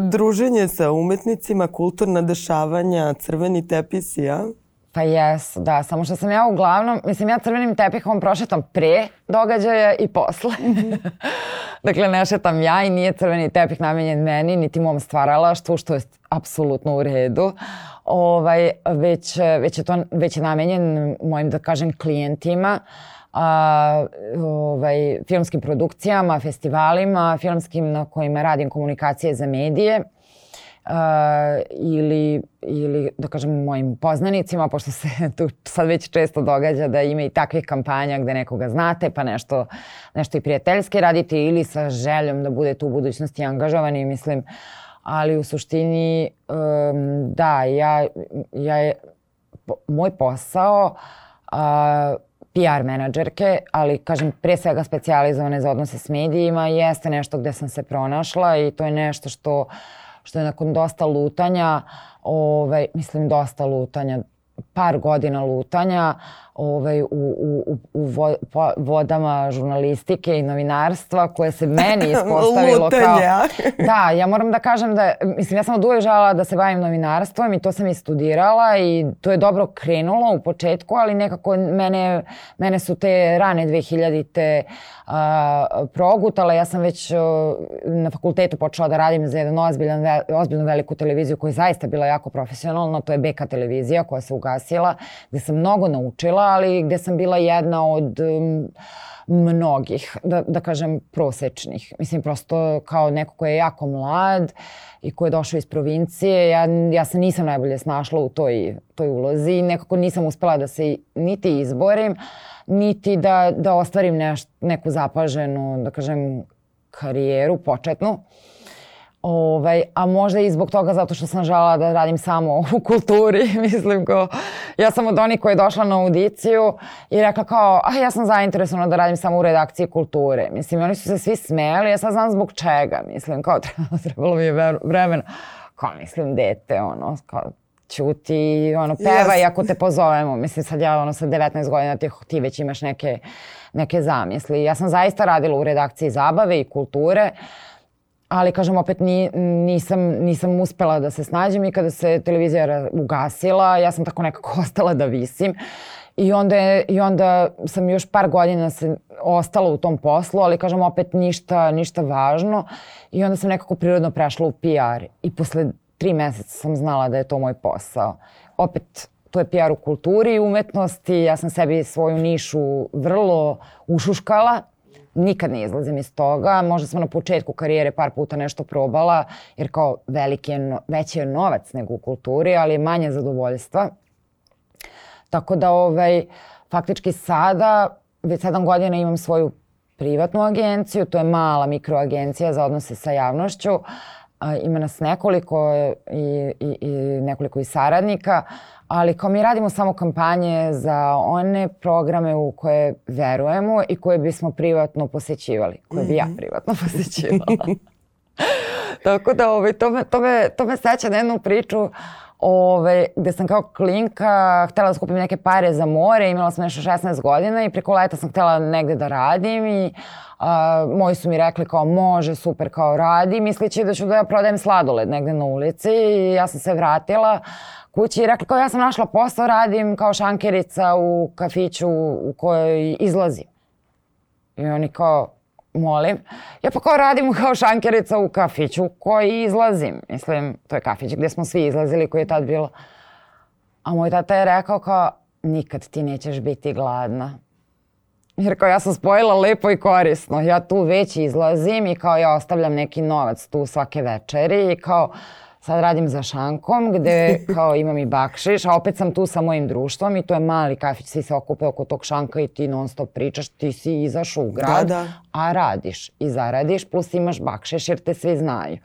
druženje sa umetnicima, kulturna dešavanja, crveni tepisi, ja? Pa jes, da, samo što sam ja uglavnom, mislim ja crvenim tepihom prošetam pre događaja i posle. [laughs] dakle, ne šetam ja i nije crveni tepih namenjen meni, niti mom stvaralaštvu, što je apsolutno u redu. Ovaj, već, već, je to, već je namenjen mojim, da kažem, klijentima, a, ovaj, filmskim produkcijama, festivalima, filmskim na kojima radim komunikacije za medije uh, ili, ili da kažem mojim poznanicima, pošto se [laughs] tu sad već često događa da ima i takvih kampanja gde nekoga znate pa nešto, nešto i prijateljske radite ili sa željom da budete u budućnosti angažovani, mislim, ali u suštini um, da, ja, ja je, moj posao uh, PR menadžerke, ali kažem pre svega specijalizovane za odnose s medijima, jeste nešto gde sam se pronašla i to je nešto što što je nakon dosta lutanja, ovaj, mislim dosta lutanja, par godina lutanja ovaj, u, u, u vo, po, vodama žurnalistike i novinarstva koje se meni [laughs] ispostavilo kao... Da, ja moram da kažem da, mislim, ja sam od uvek žela da se bavim novinarstvom i to sam i studirala i to je dobro krenulo u početku, ali nekako mene, mene su te rane 2000-te uh, progutale. Ja sam već uh, na fakultetu počela da radim za jednu ozbiljan, ozbiljnu veliku televiziju koja je zaista bila jako profesionalna, to je BK televizija koja se ugasila, gde sam mnogo naučila, ali gde sam bila jedna od um, mnogih, da, da kažem, prosečnih. Mislim, prosto kao neko ko je jako mlad i ko je došao iz provincije, ja, ja se nisam najbolje snašla u toj, toj ulozi i nekako nisam uspela da se niti izborim, niti da, da ostvarim neš, neku zapaženu, da kažem, karijeru početnu. Uh, Ovaj, a možda i zbog toga zato što sam žela da radim samo u kulturi, [laughs] mislim ko, ja sam od onih koja je došla na audiciju i rekla kao, a ja sam zainteresovana da radim samo u redakciji kulture. Mislim, oni su se svi smeli, ja sad znam zbog čega, mislim, kao [laughs] trebalo mi je vremena, kao mislim, dete, ono, kao, čuti, ono, pevaj yes. ako te pozovemo. Mislim, sad ja, ono, sa 19 godina ti, ti već imaš neke, neke zamisli. Ja sam zaista radila u redakciji zabave i kulture, uh, ali kažem opet ni, nisam, nisam uspela da se snađem i kada se televizija ugasila, ja sam tako nekako [laughs] ostala da visim. I onda, je, I onda sam još par godina se ostala u tom poslu, ali kažem opet ništa, ništa važno. I onda sam nekako prirodno prešla u PR. I posle tri meseca sam znala da je to moj posao. Opet, to je PR u kulturi i umetnosti. Ja sam sebi svoju nišu vrlo ušuškala nikad ne izlazim iz toga. Možda sam na početku karijere par puta nešto probala, jer kao veliki je, no, veći je novac nego u kulturi, ali je manje zadovoljstva. Tako da, ovaj, faktički sada, već sedam godina imam svoju privatnu agenciju, to je mala mikroagencija za odnose sa javnošću. Ima nas nekoliko i, i, i nekoliko i saradnika, ali kao mi radimo samo kampanje za one programe u koje verujemo i koje bismo privatno posećivali, koje bi ja mhm. privatno [laughs] posećivala. Tako da ovaj, to, me, to, me, to me seća na jednu priču ove, gde sam kao klinka htela da skupim neke pare za more, imala sam nešto 16 godina i preko leta sam htela negde da radim i a, moji su mi rekli kao može, super, kao radi, misleći da ću da ja prodajem sladoled negde na ulici i ja sam se vratila kući i rekla kao ja sam našla posao, radim kao šankerica u kafiću u kojoj izlazim. I oni kao, molim. Ja pa kao radim kao šankerica u kafiću koji izlazim. Mislim, to je kafić gde smo svi izlazili koji je tad bilo. A moj tata je rekao kao, nikad ti nećeš biti gladna. Jer kao ja sam spojila lepo i korisno. Ja tu već izlazim i kao ja ostavljam neki novac tu svake večeri i kao sad radim za šankom gde [laughs] kao imam i bakšiš, a opet sam tu sa mojim društvom i to je mali kafić, svi se okupe oko tog šanka i ti non stop pričaš, ti si izašao u grad, da, da. a radiš i zaradiš, plus imaš bakšiš jer te svi znaju.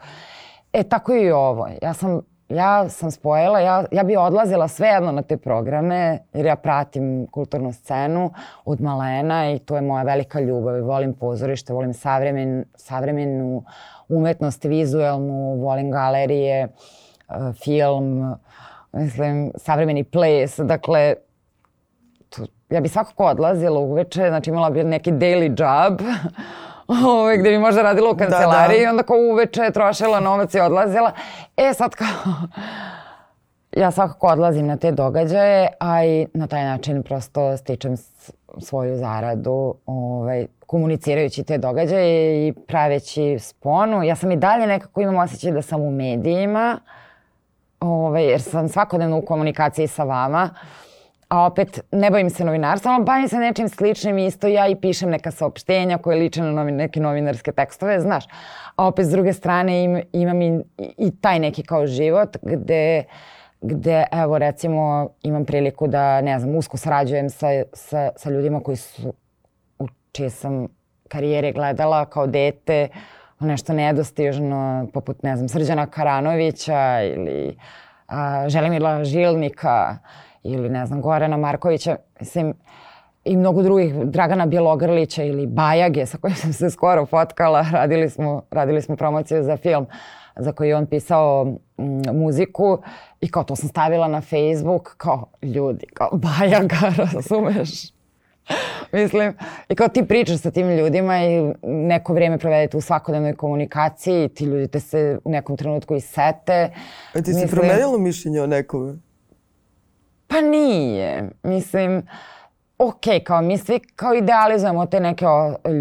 E tako i ovo. Ja sam ja sam spojila, ja, ja bi odlazila svejedno na te programe jer ja pratim kulturnu scenu od malena i to je moja velika ljubav. Volim pozorište, volim savremen, savremenu umetnost, vizuelnu, volim galerije, e, film, mislim, savremeni ples. Dakle, to, ja bi svakako odlazila uveče, znači imala bi neki daily job [laughs] ovaj, gde bi možda radila u kancelariji da, da. i onda kao uveče trošila novac i odlazila. E sad kao, [laughs] ja svakako odlazim na te događaje, a i na taj način prosto stičem svoju zaradu ovaj, komunicirajući te događaje i praveći sponu. Ja sam i dalje nekako imam osjećaj da sam u medijima, ovaj, jer sam svakodnevno u komunikaciji sa vama. Uh, a opet ne bavim se novinarstvom, bavim se nečim sličnim isto ja i pišem neka saopštenja koje liče na novin, neke novinarske tekstove, znaš. A opet s druge strane im, imam i, i taj neki kao život gde gde, evo, recimo, imam priliku da, ne znam, usko sarađujem sa, sa, sa ljudima koji su, u čije sam karijere gledala kao dete, nešto nedostižno, poput, ne znam, Srđana Karanovića ili a, Želimila Žilnika ili ne znam Gorana Markovića, mislim i mnogo drugih, Dragana Bjelogrlića ili Bajage sa kojim sam se skoro fotkala, [laughs] radili smo, radili smo promociju za film za koji je on pisao mm, muziku i kao to sam stavila na Facebook kao ljudi, kao Bajaga, [laughs] razumeš? Mislim, i kao ti pričaš sa tim ljudima i neko vrijeme provedete u svakodnevnoj komunikaciji i ti ljudi te se u nekom trenutku i sete. A ti si promenjala mišljenje o nekome? Pa nije. Mislim, ok, kao mi svi kao idealizujemo te neke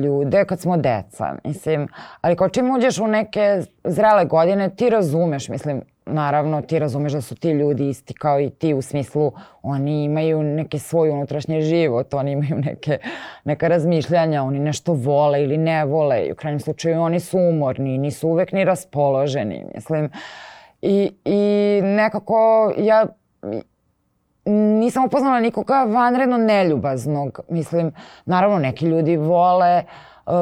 ljude kad smo deca, mislim, ali kao čim uđeš u neke zrele godine ti razumeš, mislim, naravno ti razumeš da su ti ljudi isti kao i ti u smislu oni imaju neki svoj unutrašnji život, oni imaju neke, neka razmišljanja, oni nešto vole ili ne vole i u krajnjem slučaju oni su umorni, nisu uvek ni raspoloženi, mislim. I, i nekako ja nisam upoznala nikoga vanredno neljubaznog. Mislim, naravno neki ljudi vole e,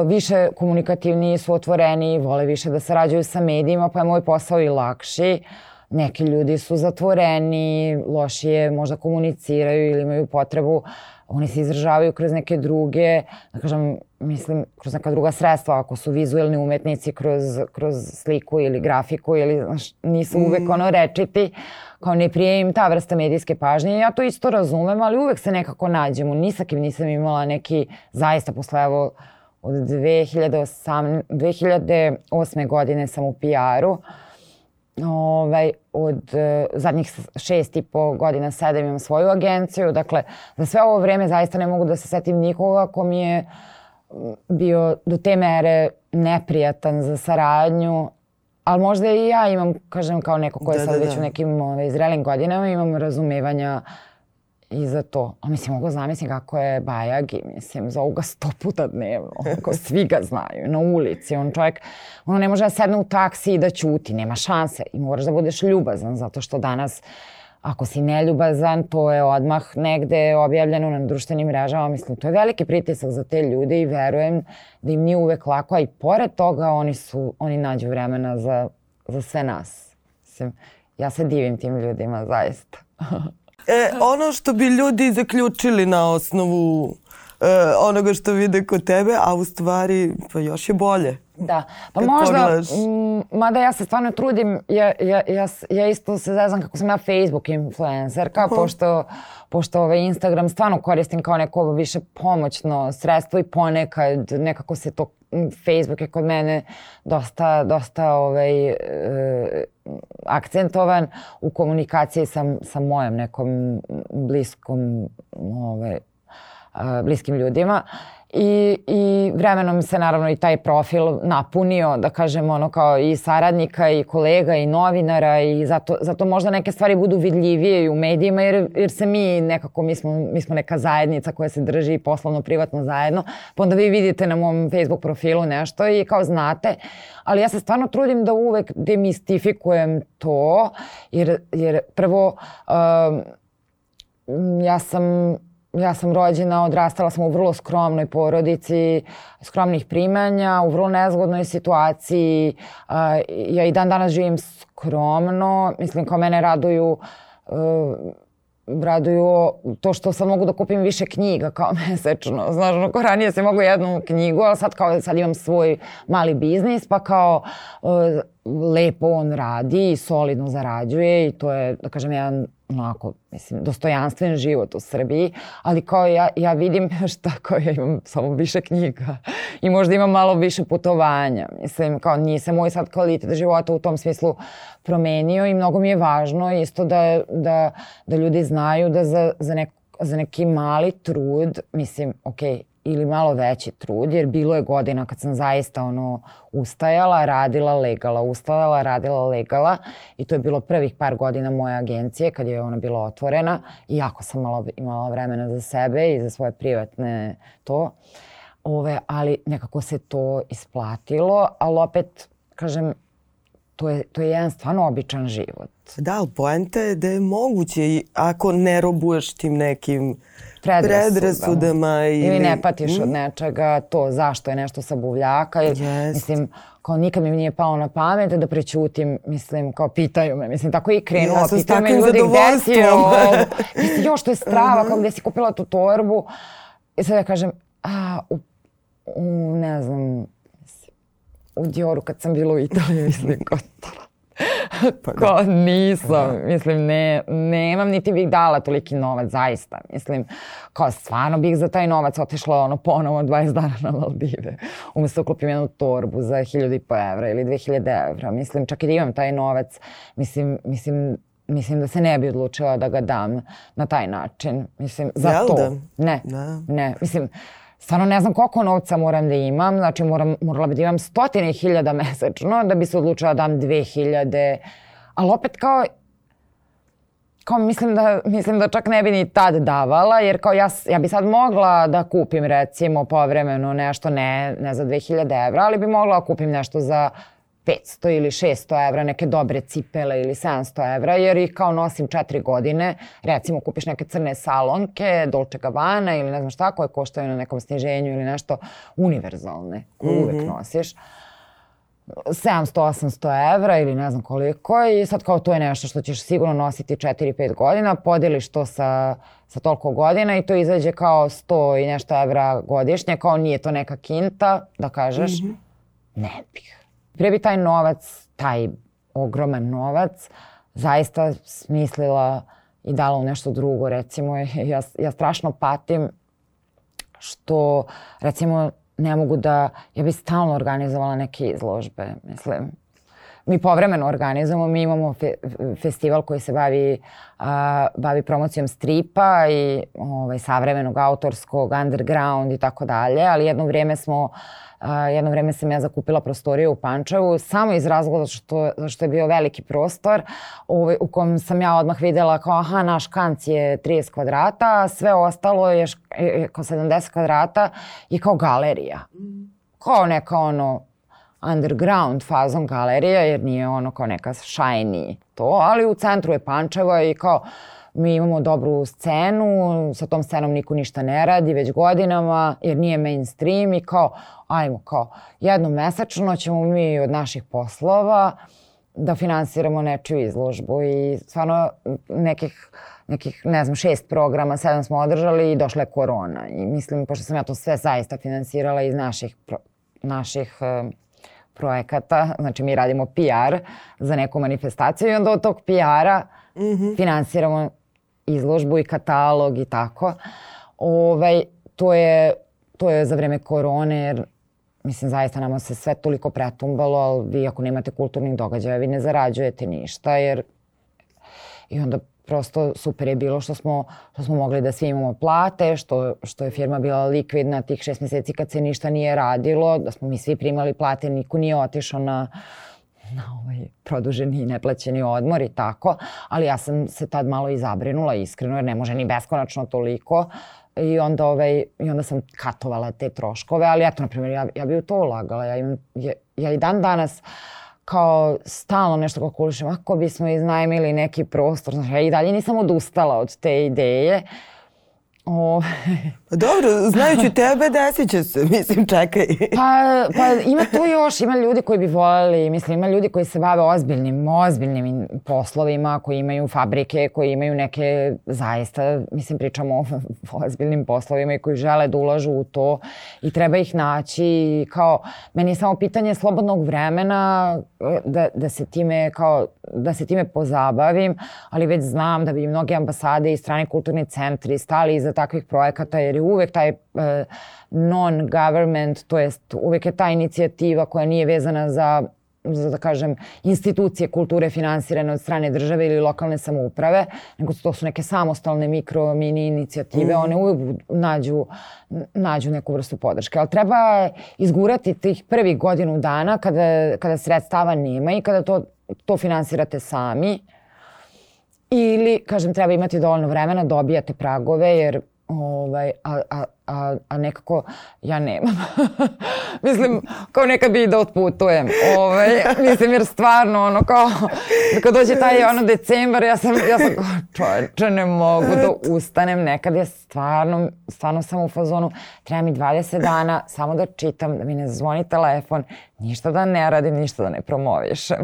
više komunikativni su otvoreni, vole više da sarađuju sa medijima, pa je moj posao i lakši. Neki ljudi su zatvoreni, lošije možda komuniciraju ili imaju potrebu, oni se izražavaju kroz neke druge, da kažem, mislim, kroz neka druga sredstva, ako su vizuelni umetnici kroz, kroz sliku ili grafiku ili znaš, nisu uvek mm. ono rečiti. Uh, kao ne prije ta vrsta medijske pažnje. Ja to isto razumem, ali uvek se nekako nađemo. Ni sa kim nisam imala neki, zaista posle evo, od 2008, 2008. godine sam u PR-u. Ovaj, od uh, zadnjih šest i po godina, sedam imam svoju agenciju. Dakle, za sve ovo vreme zaista ne mogu da se setim nikoga ko mi je bio do te mere neprijatan za saradnju Ali možda i ja imam, kažem, kao neko ko je da, sad da, već da. u nekim ove, ovaj, zrelim godinama, imam razumevanja i za to. A mislim, mogu zamislim kako je Bajagi, mislim, zovu ga sto puta dnevno, [laughs] ako svi ga znaju, na ulici, on čovjek, ono ne može da sedne u taksi i da ćuti, nema šanse i moraš da budeš ljubazan, zato što danas Ako si neljubazan, to je odmah negde objavljeno na društvenim mrežama. Mislim, to je veliki pritisak za te ljude i verujem da im nije uvek lako, a i pored toga oni, su, oni nađu vremena za, za sve nas. Mislim, ja se divim tim ljudima, zaista. e, ono što bi ljudi zaključili na osnovu e, onoga što vide kod tebe, a u stvari pa još je bolje. Da, pa možda, m, mada ja se stvarno trudim, ja, ja, ja, ja isto se zazam kako sam ja Facebook influencerka, uh -huh. pošto, pošto ovaj Instagram stvarno koristim kao neko više pomoćno sredstvo i ponekad nekako se to Facebook je kod mene dosta, dosta ovaj, e, akcentovan. U komunikaciji sa, sa mojom nekom bliskom, ovaj, bliskim ljudima i, i vremenom se naravno i taj profil napunio, da kažem, ono kao i saradnika i kolega i novinara i zato, zato možda neke stvari budu vidljivije i u medijima jer, jer se mi nekako, mi smo, mi smo neka zajednica koja se drži poslovno, privatno zajedno, pa onda vi vidite na mom Facebook profilu nešto i kao znate, ali ja se stvarno trudim da uvek demistifikujem to, jer, jer prvo um, ja sam ja sam rođena, odrastala sam u vrlo skromnoj porodici, skromnih primanja, u vrlo nezgodnoj situaciji. Ja i dan danas živim skromno, mislim kao mene raduju raduju to što sad mogu da kupim više knjiga kao [laughs] mesečno. Znaš, ono, ko ranije se mogu jednu knjigu, ali sad kao sad imam svoj mali biznis, pa kao lepo on radi i solidno zarađuje i to je, da kažem, jedan onako, mislim, dostojanstven život u Srbiji, ali kao ja, ja vidim [laughs] šta kao ja imam samo više knjiga i možda imam malo više putovanja. Mislim, kao nije se moj sad kvalitet života u tom smislu promenio i mnogo mi je važno isto da, da, da ljudi znaju da za, za, nek, za neki mali trud, mislim, okej, ili malo veći trud, jer bilo je godina kad sam zaista ono ustajala, radila, legala, ustajala, radila, legala i to je bilo prvih par godina moje agencije kad je ona bila otvorena i jako sam malo imala vremena za sebe i za svoje privatne to. Ove, ali nekako se to isplatilo, ali opet, kažem, to je, to je jedan stvarno običan život. Da, ali poenta je da je moguće ako ne robuješ tim nekim predrasudama, predrasudama ili... ili ne patiš mm. od nečega to zašto je nešto sa buvljaka. Ili, yes. Mislim, kao nikad mi nije palo na pamet da prećutim, mislim, kao pitaju me, mislim, tako i krenulo, ja pitaju me ljudi gde si ovo, [laughs] mislim, još to je strava, kao gde si kupila tu torbu. I sad ja kažem, a, u, u ne znam, u Dioru kad sam bila u Italiji, [laughs] mislim, kao pa Ko da. nisam, da. mislim, ne, nemam niti bih dala toliki novac, zaista. Mislim, kao stvarno bih za taj novac otišla ono ponovo 20 dana na Maldive. Umesto da kupim jednu torbu za 1000 i po evra ili 2000 evra. Mislim, čak i da imam taj novac, mislim, mislim, mislim da se ne bi odlučila da ga dam na taj način. Mislim, za Jel to. Da? Ne, da. ne. Mislim, stvarno ne znam koliko novca moram da imam, znači moram, morala bi da imam stotine hiljada [laughs] mesečno da bi se odlučila da dam dve hiljade, ali opet kao kao mislim da, mislim da čak ne bi ni tad davala, jer kao ja, ja bi sad mogla da kupim recimo povremeno nešto, ne, ne za 2000 evra, ali bi mogla da kupim nešto za 500 ili 600 evra, neke dobre cipele ili 700 evra, jer ih kao nosim četiri godine. Recimo kupiš neke crne salonke, Dolce Gabbana ili ne znam šta, koje koštaju na nekom sniženju ili nešto univerzalne, koje mm -hmm. uvek nosiš. 700-800 evra ili ne znam koliko i sad kao to je nešto što ćeš sigurno nositi 4-5 godina, podeliš to sa, sa toliko godina i to izađe kao 100 i nešto evra godišnje, kao nije to neka kinta, da kažeš, mm -hmm. ne bih Pre bi taj novac, taj ogroman novac, zaista smislila i dala u nešto drugo. Recimo, ja, ja strašno patim što, recimo, ne mogu da, ja bih stalno organizovala neke izložbe, mislim. Mi povremeno organizujemo, mi imamo fe, festival koji se bavi, a, bavi promocijom stripa i ovaj, savremenog autorskog, underground i tako dalje, ali jedno vrijeme smo jedno vreme sam ja zakupila prostorije u Pančevu samo iz razloga što, što je bio veliki prostor u, u kom sam ja odmah videla kao aha naš kanc je 30 kvadrata, sve ostalo je kao 70 kvadrata i kao galerija. Kao neka ono underground fazon galerija jer nije ono kao neka shiny to, ali u centru je Pančevo i kao mi imamo dobru scenu, sa tom scenom niko ništa ne radi već godinama jer nije mainstream i kao ajmo kao jednom mesečno ćemo mi od naših poslova da finansiramo nečiju izložbu i stvarno nekih nekih, ne znam, šest programa, sedam smo održali i došla je korona. I mislim, pošto sam ja to sve zaista finansirala iz naših, pro, naših uh, projekata, znači mi radimo PR za neku manifestaciju i onda od tog PR-a mm -hmm. finansiramo izložbu i katalog i tako. Ovaj, to, je, to je za vreme korone, jer mislim, zaista nama se sve toliko pretumbalo, ali vi ako nemate kulturnih događaja, vi ne zarađujete ništa, jer i onda prosto super je bilo što smo, što smo mogli da svi imamo plate, što, što je firma bila likvidna tih šest meseci kad se ništa nije radilo, da smo mi svi primali plate, niko nije otišao na, na ovaj produženi i neplaćeni odmor i tako, ali ja sam se tad malo i zabrinula iskreno jer ne može ni beskonačno toliko. I onda, ovaj, i onda sam katovala te troškove, ali eto, na primjer, ja, ja bi u to ulagala, ja, imam, ja, ja i dan danas kao stalno nešto kalkulišem, ako bismo iznajmili neki prostor, znači ja i dalje nisam odustala od te ideje, O... Pa dobro, znajući tebe, desit će se, mislim, čekaj. Pa, pa ima tu još, ima ljudi koji bi voljeli, mislim, ima ljudi koji se bave ozbiljnim, ozbiljnim poslovima, koji imaju fabrike, koji imaju neke, zaista, mislim, pričamo o ozbiljnim poslovima i koji žele da ulažu u to i treba ih naći kao, meni je samo pitanje slobodnog vremena da, da se time kao, da se time pozabavim, ali već znam da bi mnoge ambasade i strani kulturni centri stali iza takvih projekata jer je uvek taj e, non-government, to jest uvek je ta inicijativa koja nije vezana za za da kažem, institucije kulture finansirane od strane države ili lokalne samouprave, nego to su neke samostalne mikro, mini inicijative, mm. one uvijek nađu, nađu neku vrstu podrške. Ali treba izgurati tih prvih godinu dana kada, kada sredstava nema i kada to, to finansirate sami. Ili, kažem, treba imati dovoljno vremena, dobijate pragove, jer ovaj, a, a, a, a nekako ja nemam. [laughs] mislim, kao nekad bi da otputujem. Ovaj, mislim, jer stvarno, ono, kao, kad dođe taj ono decembar, ja sam, ja sam kao, čovječe, ne mogu da ustanem. Nekad je stvarno, stvarno sam u fazonu, treba mi 20 dana samo da čitam, da mi ne zvoni telefon, ništa da ne radim, ništa da ne promovišem.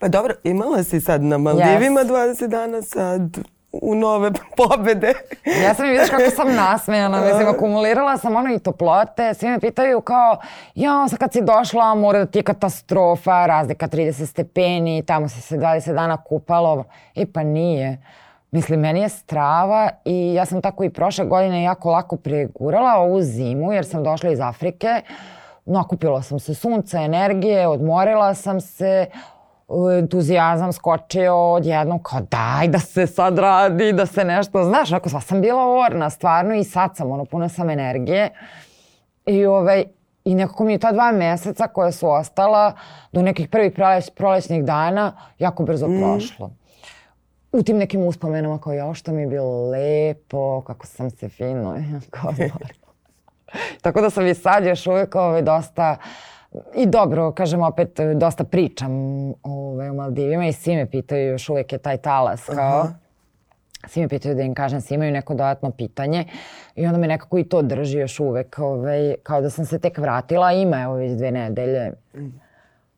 pa dobro, imala si sad na Maldivima yes. 20 dana, sad u nove [laughs] pobede. ja sam vidiš kako sam nasmejana, mislim, akumulirala sam ono i toplote, svi me pitaju kao, ja, sad kad si došla, mora da ti je katastrofa, razlika 30 stepeni, tamo si se 20 dana kupalo, e pa nije. Mislim, meni je strava i ja sam tako i prošle godine jako lako pregurala ovu zimu jer sam došla iz Afrike, nakupila sam se sunca, energije, odmorila sam se, entuzijazam skočio odjednom kao daj da se sad radi, da se nešto, znaš, ako sva sam bila orna stvarno i sad sam, ono, puna sam energije i ovaj, I nekako mi je ta dva meseca koja su ostala do nekih prvih proleć, prolećnih dana jako brzo mm. prošlo. U tim nekim uspomenama kao ja što mi je bilo lepo, kako sam se fino [laughs] kao [laughs] Tako da sam i sad još uvijek ovaj, dosta uh, I dobro, kažem opet, dosta pričam ovaj, o Maldivima i svi me pitaju, još uvijek je taj talas kao... Aha. Svi me pitaju da im kažem, svi imaju neko dodatno pitanje i onda me nekako i to drži još uvek, ovaj, kao da sam se tek vratila, ima evo već dve nedelje.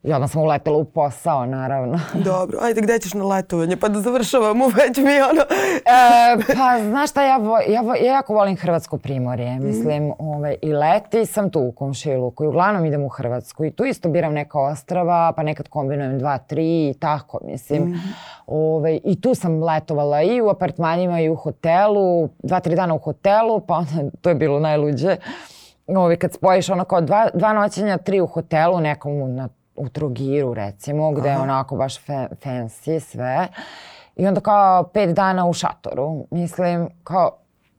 I onda sam uletela u posao, naravno. [laughs] Dobro, ajde gde ćeš na letovanje pa da završavamo već mi ono. [laughs] e, pa znaš šta, ja, vo, ja, vo, ja jako volim Hrvatsko primorje. Mhm. Mislim, mm. ove, i leti sam tu u Komšiluku i uglavnom idem u Hrvatsku i tu isto biram neka ostrava, pa nekad kombinujem dva, tri i tako, mislim. Mm. Ove, I tu sam letovala i u apartmanima i u hotelu, dva, tri dana u hotelu, pa onda to je bilo najluđe. Ove, kad spojiš ono kao dva, dva noćenja, tri u hotelu, nekom na u Trogiru recimo, gde Aha. je onako baš fe, fancy sve. I onda kao pet dana u šatoru. Mislim, kao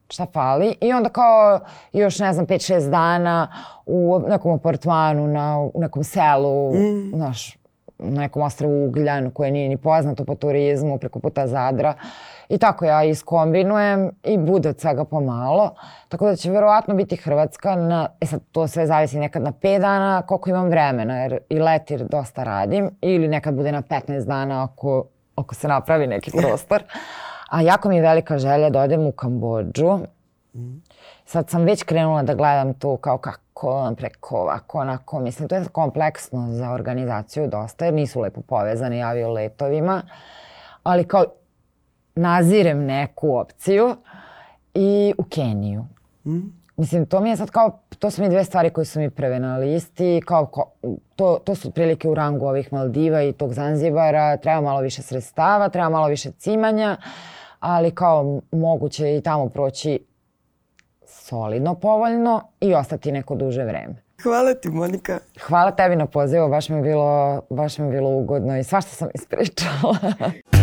šta fali. I onda kao još ne znam, pet, šest dana u nekom apartmanu, na, u nekom selu, mm. znaš, na nekom ostravu Ugljanu koje nije ni poznato po turizmu, preko puta Zadra. I tako ja iskombinujem i bude od svega pomalo. Tako da će verovatno biti Hrvatska na, e sad to sve zavisi nekad na 5 dana koliko imam vremena jer i letir dosta radim ili nekad bude na 15 dana ako, ako se napravi neki prostor. A jako mi je velika želja da odem u Kambođu. Sad sam već krenula da gledam tu kao kako preko ovako onako. Mislim to je kompleksno za organizaciju dosta jer nisu lepo povezani avio letovima. Ali kao nazirem neku opciju i u Keniju. Mm. Mislim, to mi je sad kao, to su mi dve stvari koje su mi prve na listi, kao, kao to, to su prilike u rangu ovih Maldiva i tog Zanzibara, treba malo više sredstava, treba malo više cimanja, ali kao moguće i tamo proći solidno povoljno i ostati neko duže vreme. Hvala ti, Monika. Hvala tebi na pozivu, baš mi je bilo, baš mi je bilo ugodno i svašta sam ispričala. [laughs]